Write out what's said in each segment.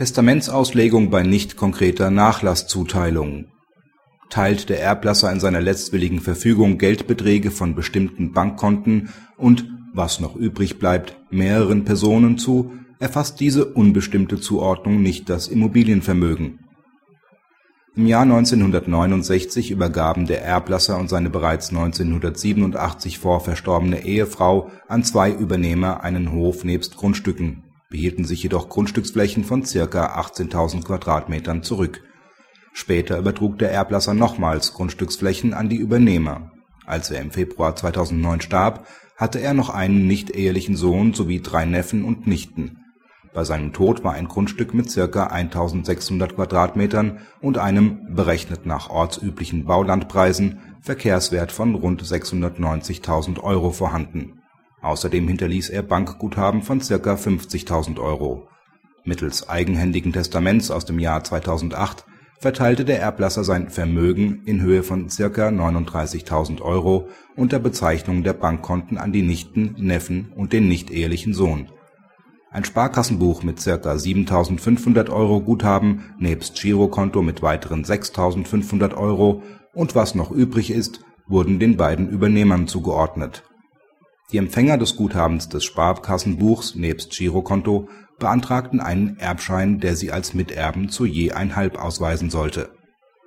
Testamentsauslegung bei nicht konkreter Nachlasszuteilung Teilt der Erblasser in seiner letztwilligen Verfügung Geldbeträge von bestimmten Bankkonten und (was noch übrig bleibt) mehreren Personen zu, erfasst diese unbestimmte Zuordnung nicht das Immobilienvermögen. Im Jahr 1969 übergaben der Erblasser und seine bereits 1987 vor verstorbene Ehefrau an zwei Übernehmer einen Hof nebst Grundstücken, behielten sich jedoch Grundstücksflächen von ca. 18.000 Quadratmetern zurück. Später übertrug der Erblasser nochmals Grundstücksflächen an die Übernehmer. Als er im Februar 2009 starb, hatte er noch einen nichtehelichen Sohn sowie drei Neffen und Nichten. Bei seinem Tod war ein Grundstück mit ca. 1600 Quadratmetern und einem – berechnet nach ortsüblichen Baulandpreisen – Verkehrswert von rund 690.000 Euro vorhanden. Außerdem hinterließ er Bankguthaben von ca. 50.000 Euro. Mittels eigenhändigen Testaments aus dem Jahr 2008 verteilte der Erblasser sein Vermögen in Höhe von ca. 39.000 Euro unter Bezeichnung der Bankkonten an die Nichten, Neffen und den nichtehelichen Sohn. Ein Sparkassenbuch mit ca. 7.500 Euro Guthaben nebst Girokonto mit weiteren 6.500 Euro und was noch übrig ist, wurden den beiden Übernehmern zugeordnet. Die Empfänger des Guthabens des Sparkassenbuchs nebst Girokonto beantragten einen Erbschein, der sie als Miterben zu je ein Halb ausweisen sollte.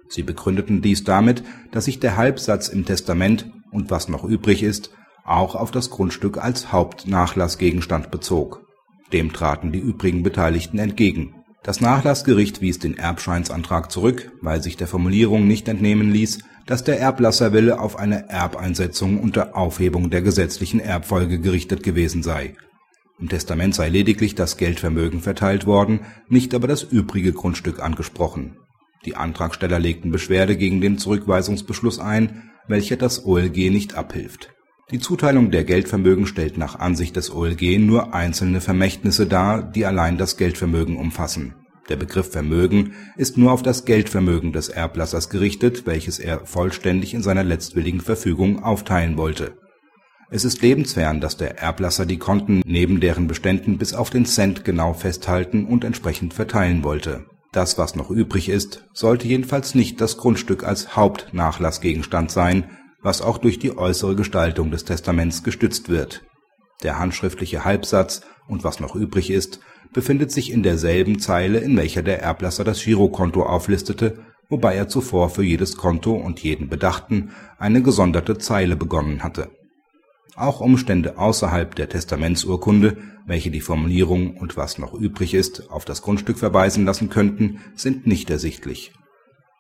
Sie begründeten dies damit, dass sich der Halbsatz im Testament und was noch übrig ist auch auf das Grundstück als Hauptnachlassgegenstand bezog. Dem traten die übrigen Beteiligten entgegen. Das Nachlassgericht wies den Erbscheinsantrag zurück, weil sich der Formulierung nicht entnehmen ließ, dass der Erblasserwille auf eine Erbeinsetzung unter Aufhebung der gesetzlichen Erbfolge gerichtet gewesen sei im Testament sei lediglich das Geldvermögen verteilt worden, nicht aber das übrige Grundstück angesprochen. Die Antragsteller legten Beschwerde gegen den Zurückweisungsbeschluss ein, welcher das OLG nicht abhilft. Die Zuteilung der Geldvermögen stellt nach Ansicht des OLG nur einzelne Vermächtnisse dar, die allein das Geldvermögen umfassen. Der Begriff Vermögen ist nur auf das Geldvermögen des Erblassers gerichtet, welches er vollständig in seiner letztwilligen Verfügung aufteilen wollte es ist lebensfern, dass der Erblasser die Konten neben deren Beständen bis auf den Cent genau festhalten und entsprechend verteilen wollte. Das, was noch übrig ist, sollte jedenfalls nicht das Grundstück als Hauptnachlassgegenstand sein, was auch durch die äußere Gestaltung des Testaments gestützt wird. Der handschriftliche Halbsatz und was noch übrig ist, befindet sich in derselben Zeile, in welcher der Erblasser das Girokonto auflistete, wobei er zuvor für jedes Konto und jeden Bedachten eine gesonderte Zeile begonnen hatte auch Umstände außerhalb der Testamentsurkunde, welche die Formulierung „ und was noch übrig ist “auf das Grundstück verweisen lassen könnten, sind nicht ersichtlich.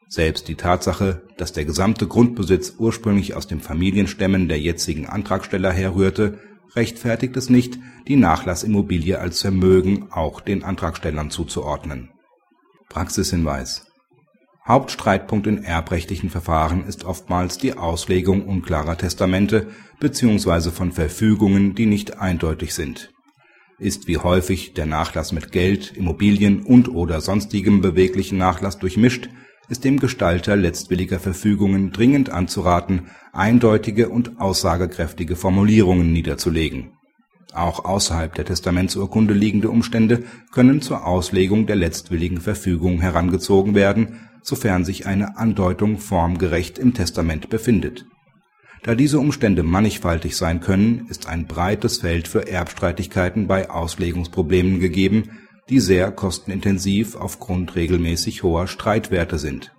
Selbst die Tatsache, dass der gesamte Grundbesitz ursprünglich aus den Familienstämmen der jetzigen Antragsteller herrührte, rechtfertigt es nicht, die Nachlassimmobilie als Vermögen auch den Antragstellern zuzuordnen. Praxishinweis Hauptstreitpunkt in erbrechtlichen Verfahren ist oftmals die Auslegung unklarer Testamente bzw. von Verfügungen, die nicht eindeutig sind. Ist wie häufig der Nachlass mit Geld, Immobilien und/oder sonstigem beweglichen Nachlass durchmischt, ist dem Gestalter letztwilliger Verfügungen dringend anzuraten, eindeutige und aussagekräftige Formulierungen niederzulegen. Auch außerhalb der Testamentsurkunde liegende Umstände können zur Auslegung der letztwilligen Verfügung herangezogen werden sofern sich eine Andeutung formgerecht im Testament befindet. Da diese Umstände mannigfaltig sein können, ist ein breites Feld für Erbstreitigkeiten bei Auslegungsproblemen gegeben, die sehr kostenintensiv aufgrund regelmäßig hoher Streitwerte sind